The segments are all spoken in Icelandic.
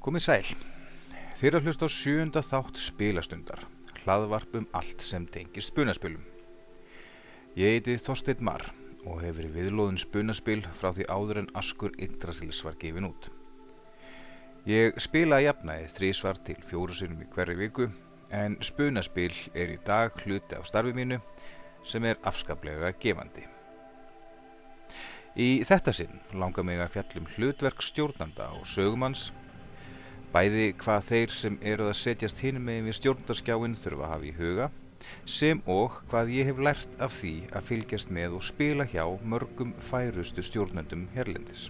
Komið sæl. Þér að hlusta á sjönda þátt spilastundar, hlaðvarp um allt sem tengist spunaspilum. Ég heiti Þorsteinn Marr og hef verið viðlóðin spunaspil frá því áður en Askur Yggdrasils var gefin út. Ég spila að jafnaði þrísvar til fjóru sinum í hverju viku en spunaspil er í dag hluti af starfi mínu sem er afskaplega gefandi. Í þetta sinn langar mig að fjallum hlutverk stjórnanda og sögumanns, bæði hvað þeir sem eru að setjast hinum megin við stjórnandaskjáin þurfa að hafa í huga, sem og hvað ég hef lært af því að fylgjast með og spila hjá mörgum færustu stjórnandum herlendis.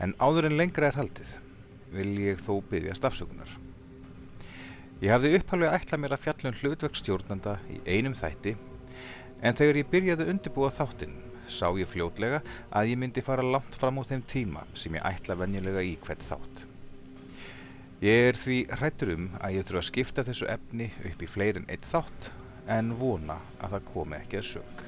En áður en lengra er haldið vil ég þó byggjast afsökunar. Ég hafði upphæflega ætlað mér að fjalla um hlutverk stjórnanda í einum þætti en þegar ég byrjaði að undirbúa þáttinn sá ég fljótlega að ég myndi fara langt fram á þeim tíma sem ég ætla venjulega í hvert þátt. Ég er því hrættur um að ég þurfa að skipta þessu efni upp í fleirin eitt þátt en vona að það komi ekki að sög.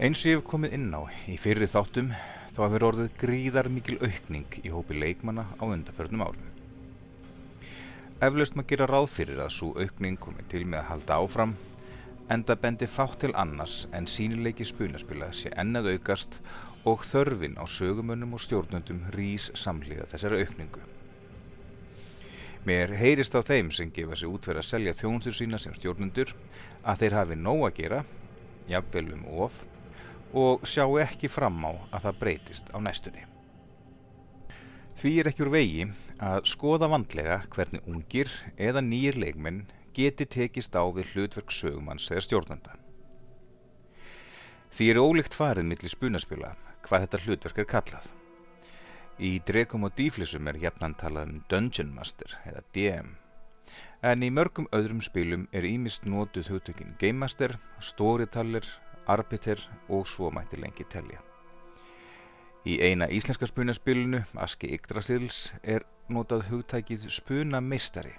Eins og ég hef komið inn á í fyrir þáttum þá hefur orðið gríðar mikil aukning í hópi leikmanna á undarförnum árum. Eflaust maður gera ráð fyrir að svo aukning komi til með að halda áfram enda bendi fátt til annars en sínileiki spunaspila sé ennað aukast og þörfin á sögumönnum og stjórnundum rís samhliða þessari aukningu. Mér heyrist á þeim sem gefa sig útverð að selja þjónustur sína sem stjórnundur að þeir hafi nóg að gera, jafnvel um of, og sjáu ekki fram á að það breytist á næstunni. Því er ekki úr vegi að skoða vandlega hvernig ungir eða nýjir leikmenn geti tekist á við hlutverk sögumanns eða stjórnanda. Því er ólíkt farið millir spunaspila hvað þetta hlutverk er kallað. Í Dregum og Díflissum er jafnan talað um Dungeon Master eða DM, en í mörgum öðrum spilum er ímist notuð hugtökin Game Master, Storyteller, Arbiter og svo mætti lengi telja. Í eina íslenska spunaspilinu, Aski Yggdrasils, er notað hugtækið spunameistari.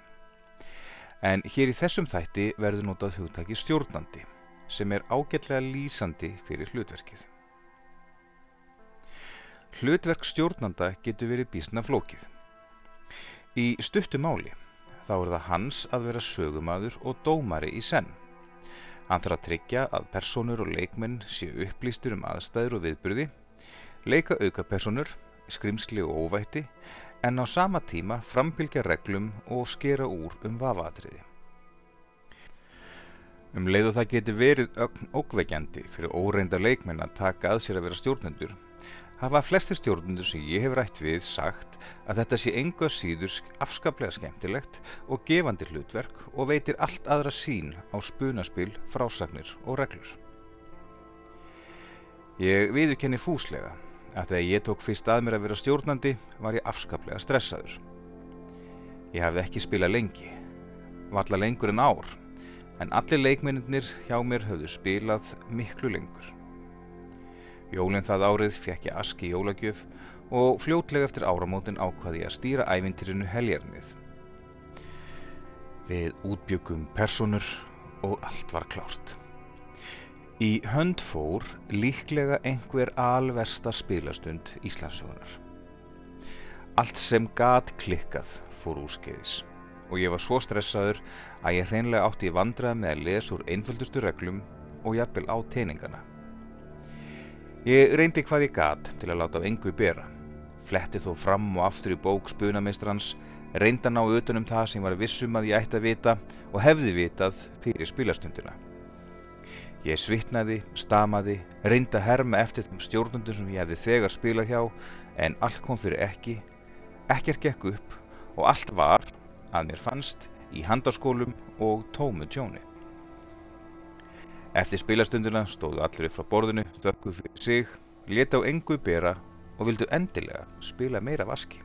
En hér í þessum þætti verður notað hugtækið stjórnandi, sem er ágætlega lýsandi fyrir hlutverkið. Hlutverk stjórnanda getur verið bísna flókið. Í stuttu máli þá er það hans að vera sögumadur og dómari í senn. Hann þarf að tryggja að personur og leikmenn séu upplýstur um aðstæður og viðburði, leika aukapersonur, skrimsli og óvætti, en á sama tíma framfylgja reglum og skera úr um vafaatriði. Um leið og það getur verið ókveikjandi fyrir óreinda leikmenn að taka að sér að vera stjórnendur, hafa flestir stjórnendur sem ég hef rætt við sagt að þetta sé enga síður afskaplega skemmtilegt og gefandi hlutverk og veitir allt aðra sín á spunaspil, frásagnir og reglur. Ég viðurkenni fúslega að þegar ég tók fyrst að mér að vera stjórnandi var ég afskaplega stressaður. Ég hafði ekki spilað lengi, valla lengur en ár, en allir leikmennir hjá mér höfðu spilað miklu lengur. Jólinn það árið fekk ég aski jólagjöf og fljótlega eftir áramótin ákvaði ég að stýra ævintýrinu heljarnið. Við útbyggum personur og allt var klárt. Í hönd fór líklega einhver alversta spilastund Íslandsögunar. Allt sem gat klikkað fór úrskeiðis og ég var svo stressaður að ég hreinlega átti í vandrað með að lesa úr einföldustu reglum og jafnvel á teiningana. Ég reyndi hvað ég gat til að láta á engu bera, fletti þó fram og aftur í bók spunameistrans, reyndi að ná utanum það sem var vissum að ég ætti að vita og hefði vitað fyrir spilastundina. Ég svitnaði, stamaði, reyndi að herma eftir þeim stjórnundum sem ég hefði þegar spilað hjá en allt kom fyrir ekki, ekkert gekk upp og allt var, að mér fannst, í handaskólum og tómu tjóni. Eftir spilastundina stóðu allir upp frá borðinu, þökkuð fyrir sig, leta á engu bera og vildu endilega spila meira vaski.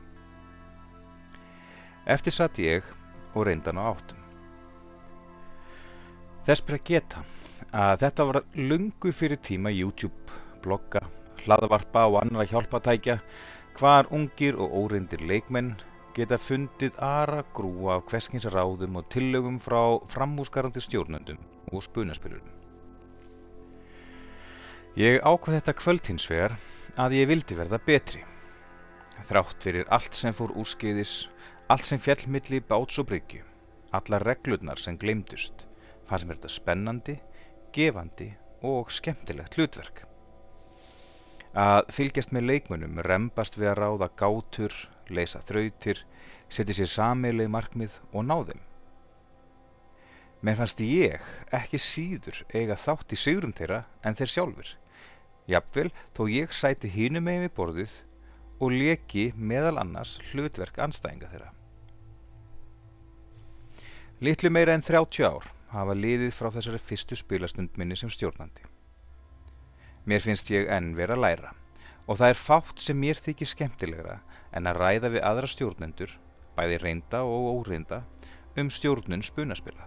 Eftir satt ég og reyndan á áttum. Þess ber að geta að þetta var lungu fyrir tíma YouTube, blogga, hlaðvarpa og annara hjálpatækja hvar ungir og óreindir leikmenn geta fundið ara grúa af hverskins ráðum og tillögum frá framhúsgarandi stjórnendum og spunaspilurum. Ég ákvað þetta kvöld hins vegar að ég vildi verða betri. Þrátt fyrir allt sem fór úrskeiðis, allt sem fjall milli báts og bryggju, allar reglurnar sem gleymdust, fannst mér þetta spennandi, gefandi og skemmtilegt hlutverk. Að fylgjast með leikmönnum rembast við að ráða gátur, leysa þrautir, setja sér sameileg markmið og ná þeim. Mér fannst ég ekki síður eiga þátt í sigrum þeirra en þeir sjálfur. Jafnvel þó ég sæti hínum megin við borðið og leki meðal annars hlutverk anstæðinga þeirra. Littlu meira en 30 ár hafa liðið frá þessari fyrstu spilastund minni sem stjórnandi. Mér finnst ég enn vera að læra og það er fátt sem mér þykir skemmtilegra en að ræða við aðra stjórnendur, bæði reynda og óreinda, um stjórnun spunaspila.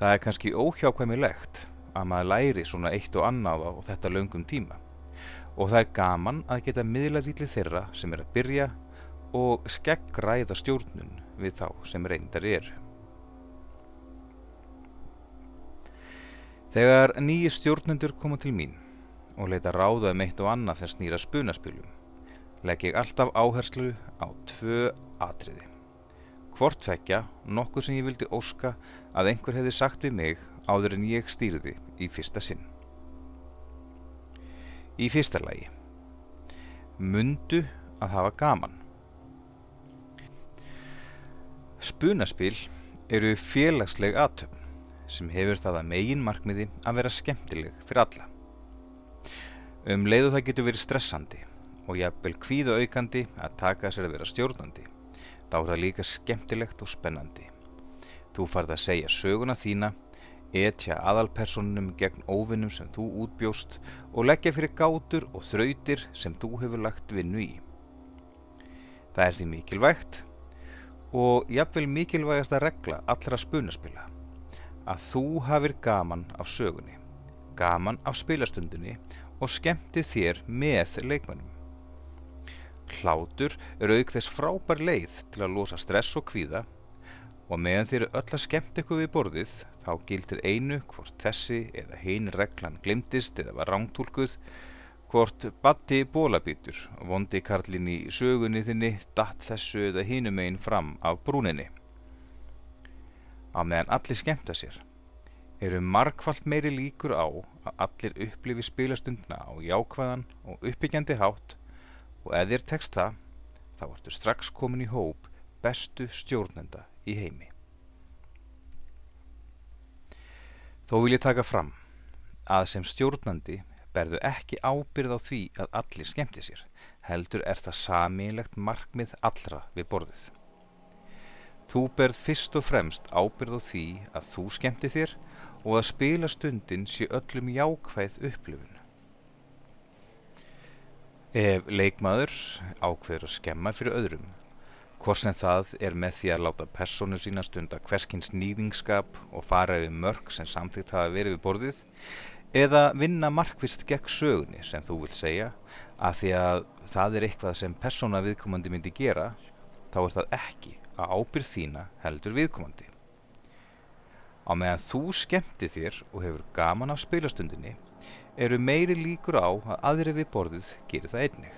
Það er kannski óhjákvæmilegt að maður læri svona eitt og annað á þetta löngum tíma og það er gaman að geta miðlarýtli þeirra sem er að byrja og skeggræða stjórnun við þá sem reyndar er. Þegar nýji stjórnendur koma til mín og leita ráða um eitt og annað sem snýra spunaspilum legg ég alltaf áherslu á tvö atriði. Hvort tvekja nokkuð sem ég vildi óska að einhver hefði sagt við mig áður en ég stýrði í fyrsta sinn. Í fyrsta lagi. Mundu að hafa gaman. Spunaspil eru félagsleg aðtöfn sem hefur það að megin markmiði að vera skemmtileg fyrir alla. Um leiðu það getur verið stressandi og jafnvel kvíðu aukandi að taka sér að vera stjórnandi þá er það líka skemmtilegt og spennandi. Þú farð að segja söguna þína, etja aðalpersonunum gegn óvinnum sem þú útbjóst og leggja fyrir gátur og þrautir sem þú hefur lagt vinnu í. Það er því mikilvægt og jafnvel mikilvægast að regla allra spunaspila að þú hafir gaman af sögunni, gaman af spilastundinni og skemmti þér með leikmannum. Hlátur er auk þess frábær leið til að losa stress og kvíða og meðan þið eru öll að skemmt ykkur við borðið þá gildir einu hvort þessi eða hinn reglan glimtist eða var rángtúlkuð hvort batti bólabítur vondi karlinn í sögunni þinni datt þessu eða hinum einn fram af brúninni. Á meðan allir skemmta sér eru markvallt meiri líkur á að allir upplifi spilastundna á jákvæðan og uppbyggjandi hátt og ef þér tekst það þá ertu strax komin í hóp bestu stjórnenda í heimi. Þó vil ég taka fram að sem stjórnandi berðu ekki ábyrð á því að allir skemmti sér, heldur er það samílegt markmið allra við borðið. Þú berð fyrst og fremst ábyrð á því að þú skemmti þér og að spila stundin sé öllum jákvæð upplifun. Ef leikmaður ákveður að skemma fyrir öðrum, hvort sem það er með því að láta persónu sína stunda hverskins nýðingskap og fara yfir mörg sem samþýtt hafa verið við borðið, eða vinna markvist gegn sögunni sem þú vil segja, að því að það er eitthvað sem persóna viðkomandi myndi gera, þá er það ekki að ábyrð þína heldur viðkomandi. Á meðan þú skemmti þér og hefur gaman af spilastundinni, eru meiri líkur á að aðri við borðið gerir það einnig.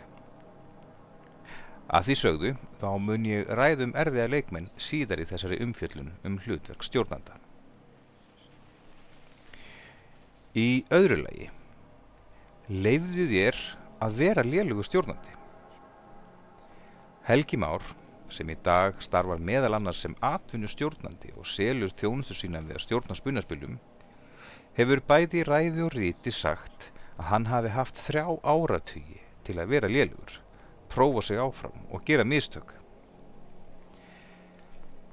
Að því sögðu þá mun ég ræðum erfiða leikmenn síðar í þessari umfjöllun um hlutverk stjórnanda. Í öðru lagi, leifðu þér að vera lélugu stjórnandi. Helgi Már, sem í dag starfar meðal annars sem atvinnu stjórnandi og selur þjónustu sína við að stjórna spunaspilum, hefur bæði ræði og ríti sagt að hann hafi haft þrjá áratugi til að vera lélugur, prófa sig áfram og gera mistök.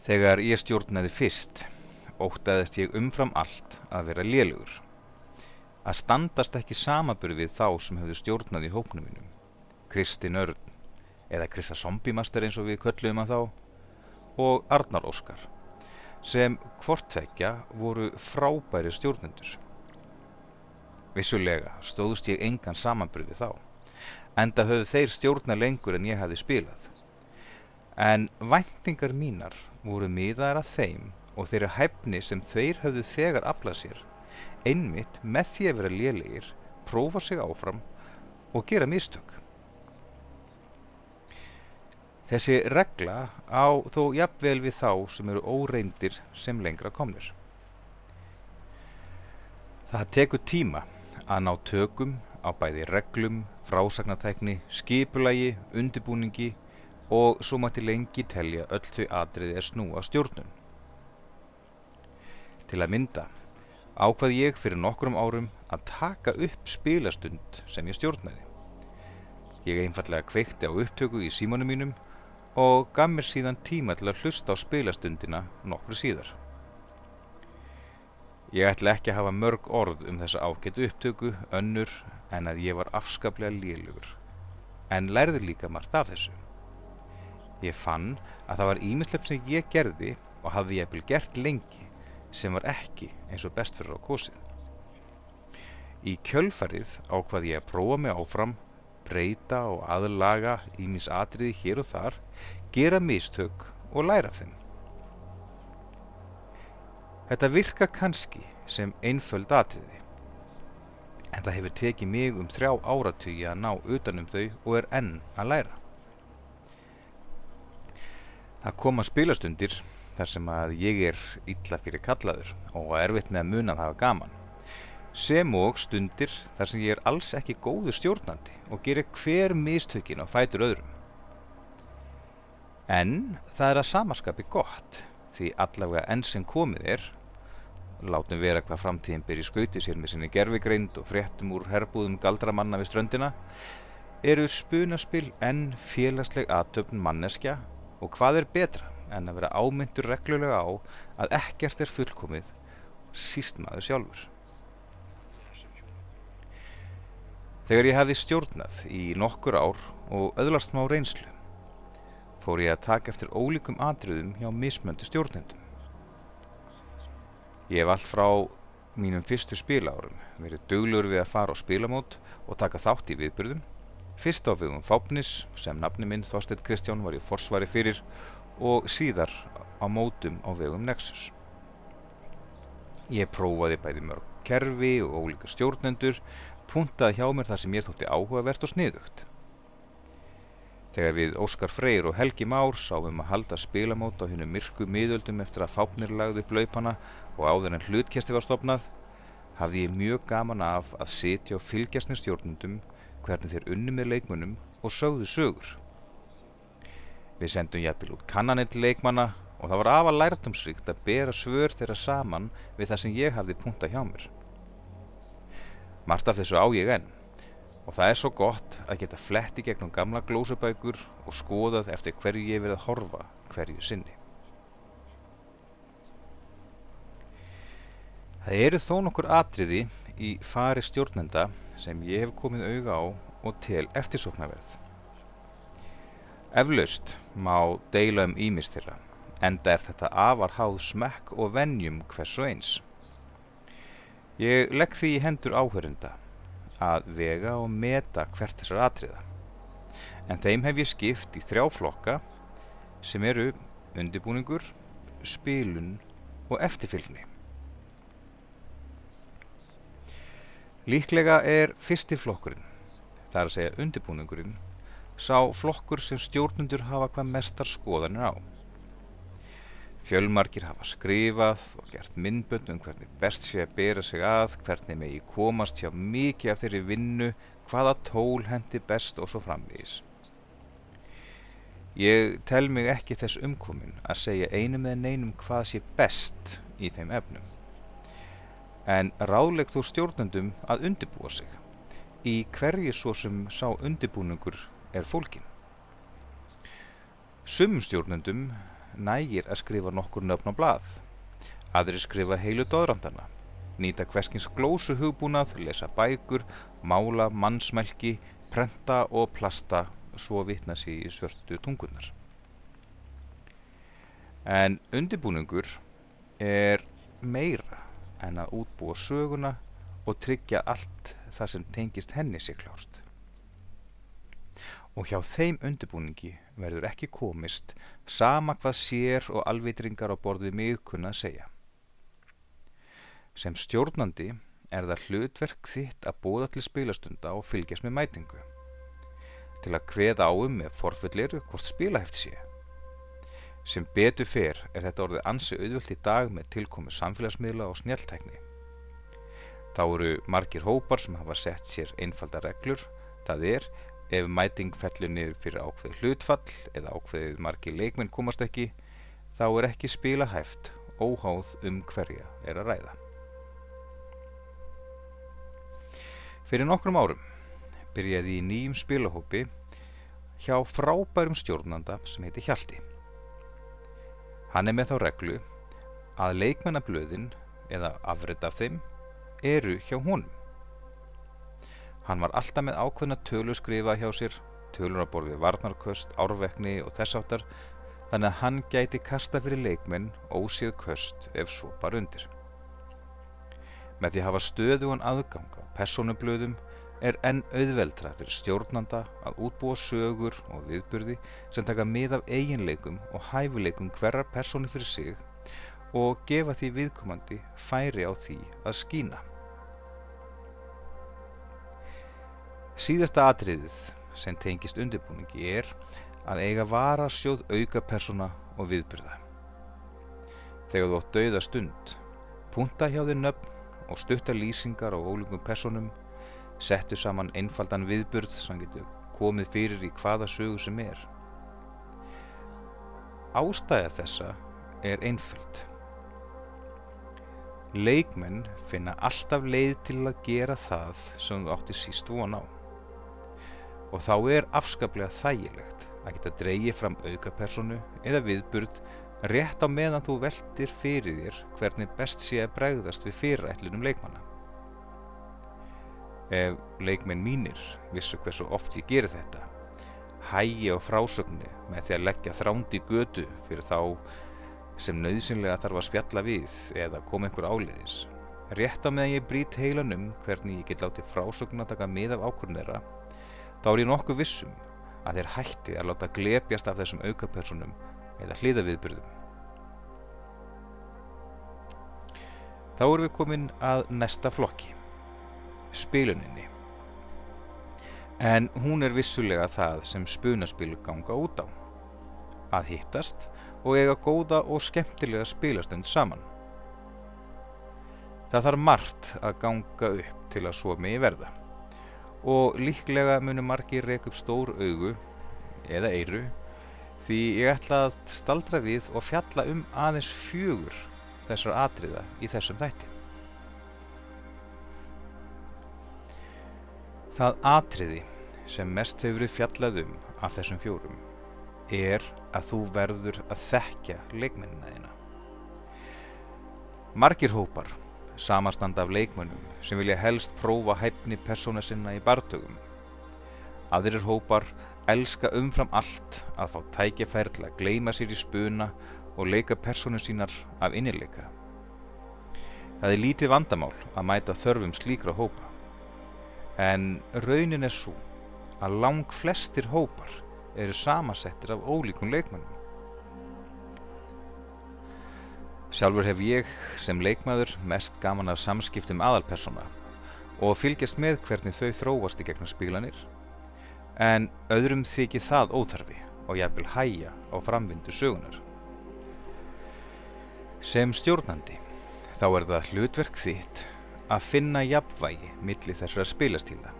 Þegar ég stjórnaði fyrst, ótaðist ég umfram allt að vera lélugur. Að standast ekki samaburð við þá sem hefðu stjórnað í hóknum mínum, Kristinn Örn, eða Krista Zombimaster eins og við köllum að þá, og Arnar Óskar sem hvortveggja voru frábæri stjórnendur. Vissulega stóðst ég engan samanbyrði þá, enda höfðu þeir stjórna lengur en ég hafi spilað. En væntingar mínar voru miðar að þeim og þeirra hæfni sem þeir höfðu þegar aflað sér, einmitt með því að vera lélegir, prófa sig áfram og gera mistök. Þessi regla á þó jafnvel við þá sem eru óreindir sem lengra komnir. Það tekur tíma að ná tökum á bæði reglum, frásagnatækni, skipulagi, undibúningi og svo mætti lengi telja öll þau atriði er snúa stjórnun. Til að mynda ákvað ég fyrir nokkrum árum að taka upp spilastund sem ég stjórnaði. Ég einfallega kveikti á upptöku í símanum mínum og gaf mér síðan tíma til að hlusta á spilastundina nokkru síðar. Ég ætla ekki að hafa mörg orð um þessa ágættu upptöku önnur en að ég var afskaplega lélugur, en lærði líka margt af þessu. Ég fann að það var ímyndlefn sem ég gerði og hafði ég eppil gert lengi sem var ekki eins og best fyrir á kosið. Í kjölfarið ákvað ég að prófa mig áfram breyta og aðlaga ímis atriði hér og þar, gera mistök og læra þeim. Þetta virka kannski sem einföld atriði, en það hefur tekið mig um þrjá áratugi að ná utanum þau og er enn að læra. Það koma spilastundir þar sem að ég er illa fyrir kallaður og erfitt með að muna að hafa gaman sem og stundir þar sem ég er alls ekki góður stjórnandi og gerir hver mistökin á fætur öðrum. En það er að samaskapi gott, því allavega enn sem komið er, látum vera hvað framtíðin byrji skauti sér með sinni gerfigreind og fréttum úr herbúðum galdramanna við ströndina, eru spunaspil enn félagsleg aðtöfn manneskja og hvað er betra en að vera ámyndur reglulega á að ekkert er fullkomið, síst maður sjálfur. Þegar ég hefði stjórnað í nokkur ár og öðlast má reynslu, fór ég að taka eftir ólíkum atriðum hjá mismöndu stjórnendum. Ég hef allt frá mínum fyrstu spilárum verið döglegur við að fara á spilamót og taka þátt í viðbyrðum, fyrst á viðum Fápnis sem nafni minn Þorstedt Kristján var í forsvari fyrir og síðar á mótum á vegum Nexus. Ég prófaði bæði mörg kerfi og ólíka stjórnendur puntaði hjá mér þar sem ég þótti áhugavert og sniðugt. Þegar við Óskar Freyr og Helgi Már sáum að halda spilamót á hennu myrku miðöldum eftir að fápnir lagði upp laupana og áður en hlutkesti var stopnað, hafði ég mjög gaman af að sitja og fylgjast með stjórnundum hvernig þeir unni með leikmunum og sögðu sögur. Við sendum jafnvel út kannanill leikmana og það var afar lærtumsrikt að bera svör þeirra saman við það sem ég hafði punta hjá mér. Margt af þessu á ég enn og það er svo gott að geta fletti gegnum gamla glósubækur og skoðað eftir hverju ég verið að horfa hverju sinni. Það eru þó nokkur atriði í fari stjórnenda sem ég hef komið auga á og tel eftirsoknaverð. Eflaust má deila um ímist þeirra, enda er þetta afar háð smekk og vennjum hvers og eins. Ég legg því í hendur áhörunda að vega og meta hvert þessar atriða. En þeim hef ég skipt í þrjá flokka sem eru undibúningur, spilun og eftirfylgni. Líklega er fyrsti flokkurinn, það er að segja undibúningurinn, sá flokkur sem stjórnundur hafa hvað mestar skoðanir á. Fjölmarkir hafa skrifað og gert myndbönd um hvernig best sé að bera sig að, hvernig megi komast hjá mikið af þeirri vinnu, hvaða tól hendi best og svo framvís. Ég tel mig ekki þess umkomin að segja einum eða neinum hvað sé best í þeim efnum. En ráðleg þú stjórnundum að undibúa sig, í hverju svo sem sá undibúningur er fólkin. Sumum stjórnundum nægir að skrifa nokkur nöfn á blað. Aðri skrifa heilu döðrandana, nýta hverskins glósu hugbúnað, lesa bækur, mála, mannsmelki, prenta og plasta svo vitna sér í svörtu tungunar. En undibúningur er meira en að útbúa söguna og tryggja allt það sem tengist henni sér klárt og hjá þeim undirbúningi verður ekki komist sama hvað sér og alvitringar á borðið mig kunna að segja. Sem stjórnandi er það hlutverk þitt að bóða til spilastunda og fylgjast með mætingu. til að kveða áum með forfulliru hvort spilaheft sé. Sem betur fer er þetta orðið ansi auðvöld í dag með tilkomu samfélagsmiðla og snjáltækni. Þá eru margir hópar sem hafa sett sér einfalda reglur, það er ef mæting fellur niður fyrir ákveð hlutfall eða ákveðið margir leikmenn komast ekki, þá er ekki spila hæft óháð um hverja er að ræða. Fyrir nokkrum árum byrjaði í nýjum spilahópi hjá frábærum stjórnanda sem heiti Hjalti. Hann er með þá reglu að leikmennablöðin eða afrit af þeim eru hjá honum. Hann var alltaf með ákveðna tölu skrifað hjá sér, tölur á borði varnarköst, árvekni og þess áttar, þannig að hann gæti kasta fyrir leikmenn ósíð köst ef svo bar undir. Með því að hafa stöðugan aðgang á personublöðum er enn auðveldra fyrir stjórnanda að útbúa sögur og viðburði sem taka mið af eiginleikum og hæfuleikum hverjar personu fyrir sig og gefa því viðkomandi færi á því að skína. Síðasta atriðið sem tengist undirbúningi er að eiga varasjóð auka persóna og viðbyrða. Þegar þú átt dauða stund, punta hjá þér nöfn og stutta lýsingar á ólíkum personum, settu saman einfaldan viðbyrð sem getur komið fyrir í hvaða sögu sem er. Ástæða þessa er einföld. Leikmenn finna alltaf leið til að gera það sem þú átti síst von á. Og þá er afskaplega þægilegt að geta dreyið fram aukapersonu eða viðburð rétt á meðan þú veldir fyrir þér hvernig best sé að bregðast við fyrirætlunum leikmanna. Ef leikmenn mínir vissu hversu oft ég geri þetta, hægi á frásögnu með því að leggja þrándi götu fyrir þá sem nöðsynlega þarf að spjalla við eða koma einhver áleiðis. Rétt á meðan ég brít heilan um hvernig ég get látið frásögn að taka mið af ákvörðun þeirra, þá er ég nokkuð vissum að þeir hætti að láta glepjast af þessum aukapersonum eða hliðaviðbyrðum. Þá erum við komin að næsta flokki, spiluninni. En hún er vissulega það sem spunaspil ganga út á. Að hittast og eiga góða og skemmtilega spilastund saman. Það þarf margt að ganga upp til að svo megi verða og líklega munum margir reyka upp stór augu eða eiru því ég ætla að staldra við og fjalla um aðeins fjögur þessar atriða í þessum þætti. Það atriði sem mest hefur fjallað um af þessum fjórum er að þú verður að þekkja leikmennina þína. Margir hópar samastand af leikmennum sem vilja helst prófa hæfni persóna sinna í bartögum. Aðrir hópar elska umfram allt að fá tækjafær til að gleima sér í spuna og leika persónu sínar af innileika. Það er lítið vandamál að mæta þörfum slíkra hópa. En raunin er svo að lang flestir hópar eru samasettir af ólíkum leikmannum. Sjálfur hef ég sem leikmaður mest gaman af samskiptum aðalpersona og fylgjast með hvernig þau þróast í gegnum spílanir en öðrum þykir það óþarfi og ég vil hæja á framvindu sögunar. Sem stjórnandi þá er það hlutverk þitt að finna jafnvægi milli þessara spilastíla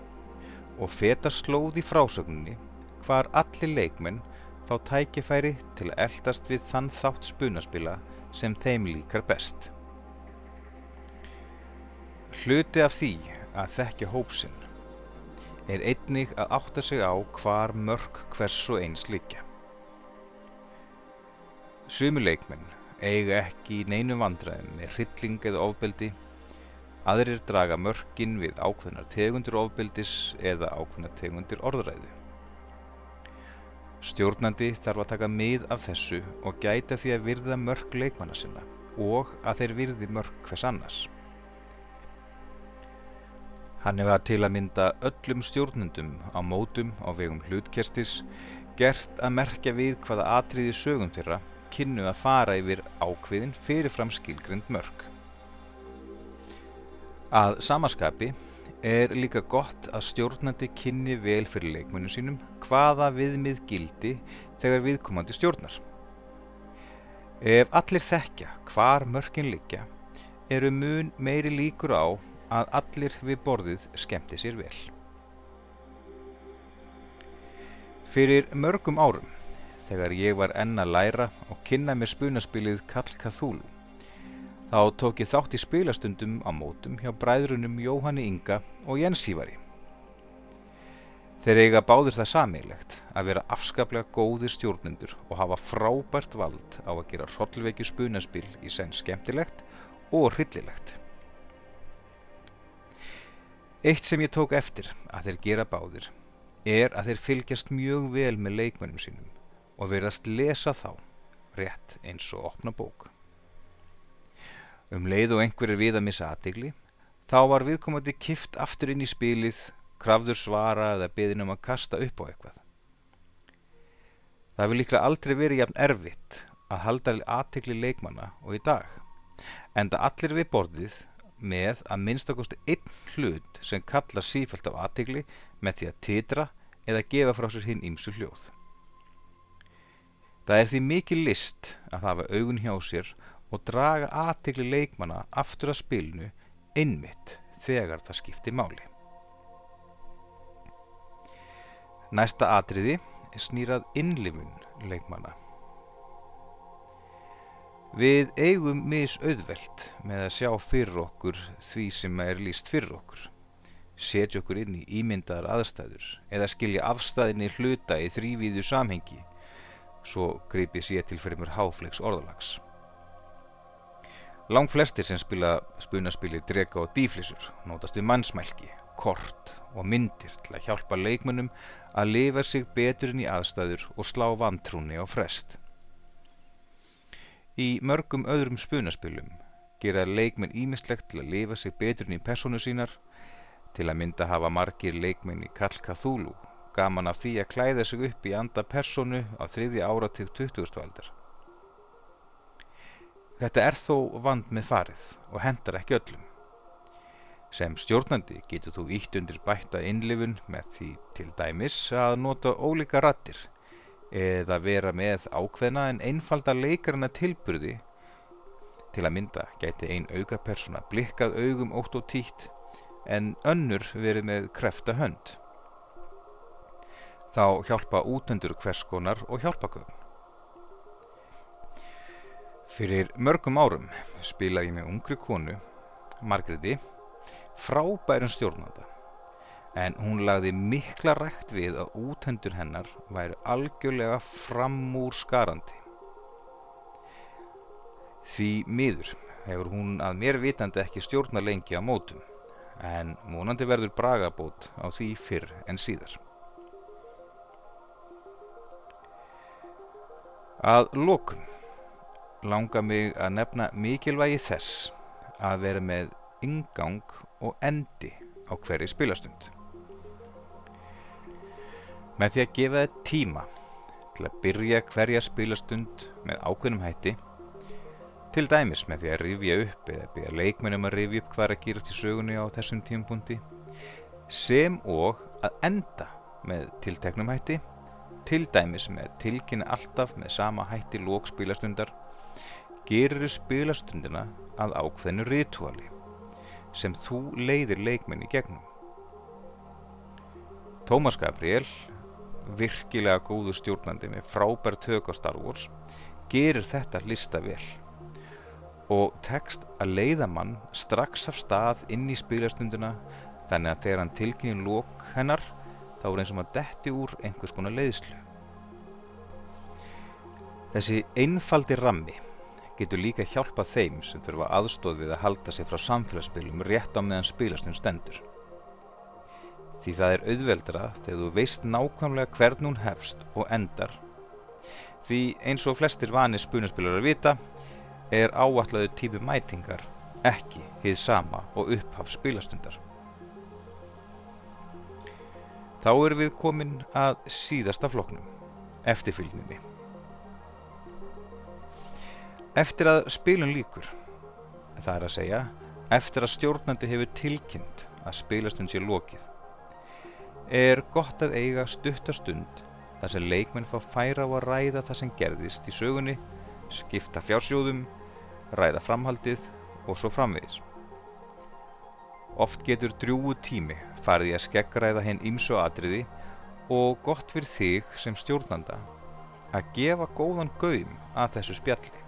og feta slóð í frásögninni hvar allir leikmenn fá tækifæri til að eldast við þann þátt spunaspila sem þeim líkar best. Hluti af því að þekkja hópsinn er einnig að átta sig á hvar mörg hvers og eins líkja. Sumi leikmenn eiga ekki í neinu vandræðum með hrylling eða ofbeldi, aðrir draga mörgin við ákveðnar tegundir ofbeldis eða ákveðnar tegundir orðræðu. Stjórnandi þarf að taka mið af þessu og gæta því að virða mörg leikmanna sinna og að þeir virði mörg hvers annars. Hann hefur til að mynda öllum stjórnundum á mótum á vegum hlutkerstis gert að merkja við hvaða atriði sögum þeirra kynnu að fara yfir ákviðin fyrirfram skilgrind mörg. Að samaskapi er líka gott að stjórnandi kynni vel fyrir leikmönnum sínum hvaða viðmið gildi þegar viðkomandi stjórnar. Ef allir þekkja hvar mörkin liggja, eru mun meiri líkur á að allir við borðið skemmti sér vel. Fyrir mörgum árum, þegar ég var enn að læra og kynna mér spunaspilið Kall Cthulhu, Þá tók ég þátt í spilastundum á mótum hjá bræðrunum Jóhanni Inga og Jens Ívari. Þeir eiga báðir það sameiglegt að vera afskaplega góðir stjórnendur og hafa frábært vald á að gera hrollvekju spunaspil í senn skemmtilegt og hryllilegt. Eitt sem ég tók eftir að þeir gera báðir er að þeir fylgjast mjög vel með leikmennum sínum og verðast lesa þá rétt eins og opna bók. Um leið og einhver er við að missa aðtegli, þá var viðkomandi kift aftur inn í spilið, krafður svara eða beðin um að kasta upp á eitthvað. Það vil líklega aldrei verið jafn erfitt að halda aðtegli leikmanna og í dag, enda allir við borðið með að minnstakosti einn hlut sem kalla sífælt af aðtegli með því að titra eða gefa frá sér hinn ímsu hljóð. Það er því mikið list að hafa augun hjá sér og draga aðtegli leikmanna aftur að spilnu innmitt þegar það skipti máli. Næsta atriði er snýrað innlifun leikmanna. Við eigum misauðvelt með að sjá fyrir okkur því sem er líst fyrir okkur, setja okkur inn í ímyndaðar aðstæður eða skilja afstæðinni hluta í þrývíðu samhengi, svo greipi sér til fyrir mér háflegs orðalags. Lang flestir sem spila spunaspili drega og dýflissur nótast við mannsmælki, kort og myndir til að hjálpa leikmönnum að lifa sig betur inn í aðstæður og slá vantrúni á frest. Í mörgum öðrum spunaspilum gera leikmenn ímislegt til að lifa sig betur inn í personu sínar, til að mynda hafa margir leikmenn í Kall Cthulhu gaman af því að klæða sig upp í anda personu á þriði áratug 20. aldar. Þetta er þó vand með farið og hendar ekki öllum. Sem stjórnandi getur þú ítt undir bætta innlifun með því til dæmis að nota ólíka rattir eða vera með ákveðna en einfalda leikarna tilburði til að mynda gæti ein auka persóna blikkað augum ótt og títt en önnur verið með krefta hönd. Þá hjálpa útendur hvers konar og hjálpaköfn. Fyrir mörgum árum spilaði ég með ungri konu, Margreði, frábærum stjórnanda en hún lagði mikla rækt við að útendur hennar væri algjörlega framúr skarandi. Því miður hefur hún að mér vitandi ekki stjórna lengi á mótum en múnandi verður bragabót á því fyrr en síðar. Að lokum langar mig að nefna mikilvægi þess að vera með ingang og endi á hverju spilastund. Með því að gefa þið tíma til að byrja hverja spilastund með ákveðnum hætti, til dæmis með því að rifja upp eða byrja leikmennum að rifja upp hvað er að gýrast í sögunni á þessum tímpunkti, sem og að enda með tilteknum hætti, til dæmis með tilkynna alltaf með sama hætti lókspilastundar gerir spilastundina að ákveðnu rituali sem þú leiðir leikmenni gegnum. Tómas Gabriel, virkilega góðu stjórnandi með frábær tök á Star Wars, gerir þetta lista vel og tekst að leiða mann strax af stað inn í spilastundina þannig að þegar hann tilkynir lók hennar þá er eins og maður detti úr einhvers konar leiðslu. Þessi einfaldi rammi getur líka hjálpað þeim sem þurfa aðstóð við að halda sig frá samfélagsspilum rétt á meðan spilastund stendur. Því það er auðveldra þegar þú veist nákvæmlega hvern hún hefst og endar. Því eins og flestir vanir spunaspilar að vita er áallaðu típu mætingar ekki hið sama og upphaf spilastundar. Þá erum við komin að síðasta floknum, eftirfylgninni. Eftir að spilun líkur, það er að segja, eftir að stjórnandi hefur tilkynnt að spilastund sé lokið. Er gott að eiga stuttastund þar sem leikmenn fá færa á að ræða það sem gerðist í sögunni, skipta fjársjóðum, ræða framhaldið og svo framvegis. Oft getur drjúu tími farið í að skeggræða hinn ýmsu atriði og gott fyrir þig sem stjórnanda að gefa góðan gaum að þessu spjalli.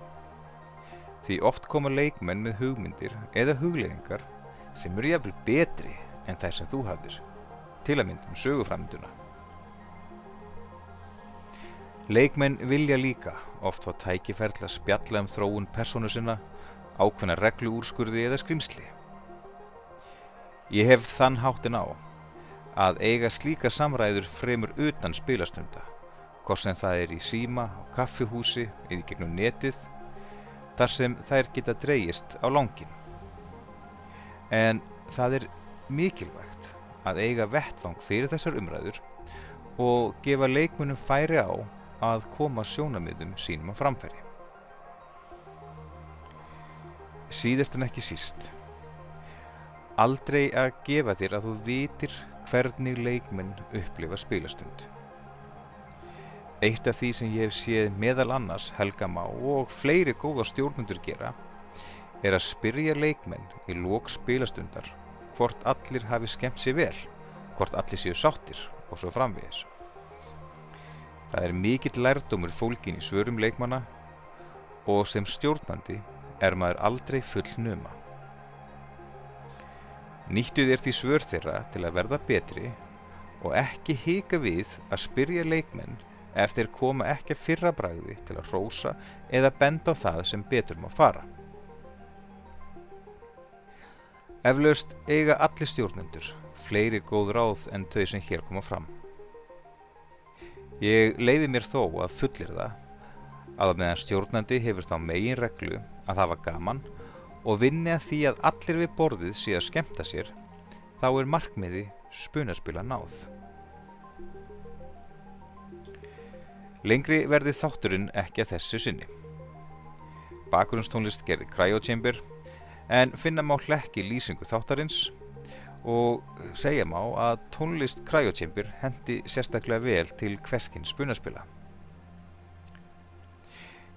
Því oft koma leikmenn með hugmyndir eða hugleðingar sem eru jafnvel betri en þær sem þú hafðir, til að myndum söguframduna. Leikmenn vilja líka oft fá tækifærl að spjalla um þróun persónu sinna, ákveðna regluúrskurði eða skrimsli. Ég hef þann háttin á að eiga slíka samræður fremur utan spilastunda, hvort sem það er í síma, kaffihúsi eða gegnum netið, þar sem þær geta dreyjist á langin. En það er mikilvægt að eiga vettfang fyrir þessar umræður og gefa leikmunum færi á að koma sjónamiðum sínum á framfæri. Síðast en ekki síst. Aldrei að gefa þér að þú vitir hvernig leikmenn upplifa spilastund. Eitt af því sem ég hef séð meðal annars Helga Má og fleiri góða stjórnundur gera er að spyrja leikmenn í lók spilastundar hvort allir hafi skemmt sér vel, hvort allir séu sáttir og svo framvegis. Það er mikill lærdómur fólkin í svörum leikmanna og sem stjórnandi er maður aldrei full numa. Nýttu þér því svör þeirra til að verða betri og ekki hika við að spyrja leikmenn ef þeir koma ekki að fyrra bræði til að rósa eða benda á það sem betur má fara. Eflaust eiga allir stjórnendur fleiri góð ráð en þau sem hér koma fram. Ég leiði mér þó að fullir það að meðan stjórnandi hefur þá megin reglu að hafa gaman og vinni að því að allir við borðið sé að skemta sér, þá er markmiði spunaspila náð. Lengri verði þátturinn ekki að þessu sinni. Bakgrunnstónlist gerði Cryochamber en finna má hlekki lýsingu þáttarins og segja má að tónlist Cryochamber hendi sérstaklega vel til hverskins spunaspila.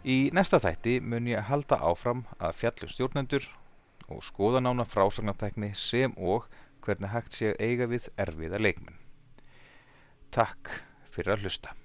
Í næsta þætti mun ég halda áfram að fjallum stjórnendur og skoða nána frásagnartækni sem og hvernig hægt sé að eiga við erfiða leikmenn. Takk fyrir að hlusta.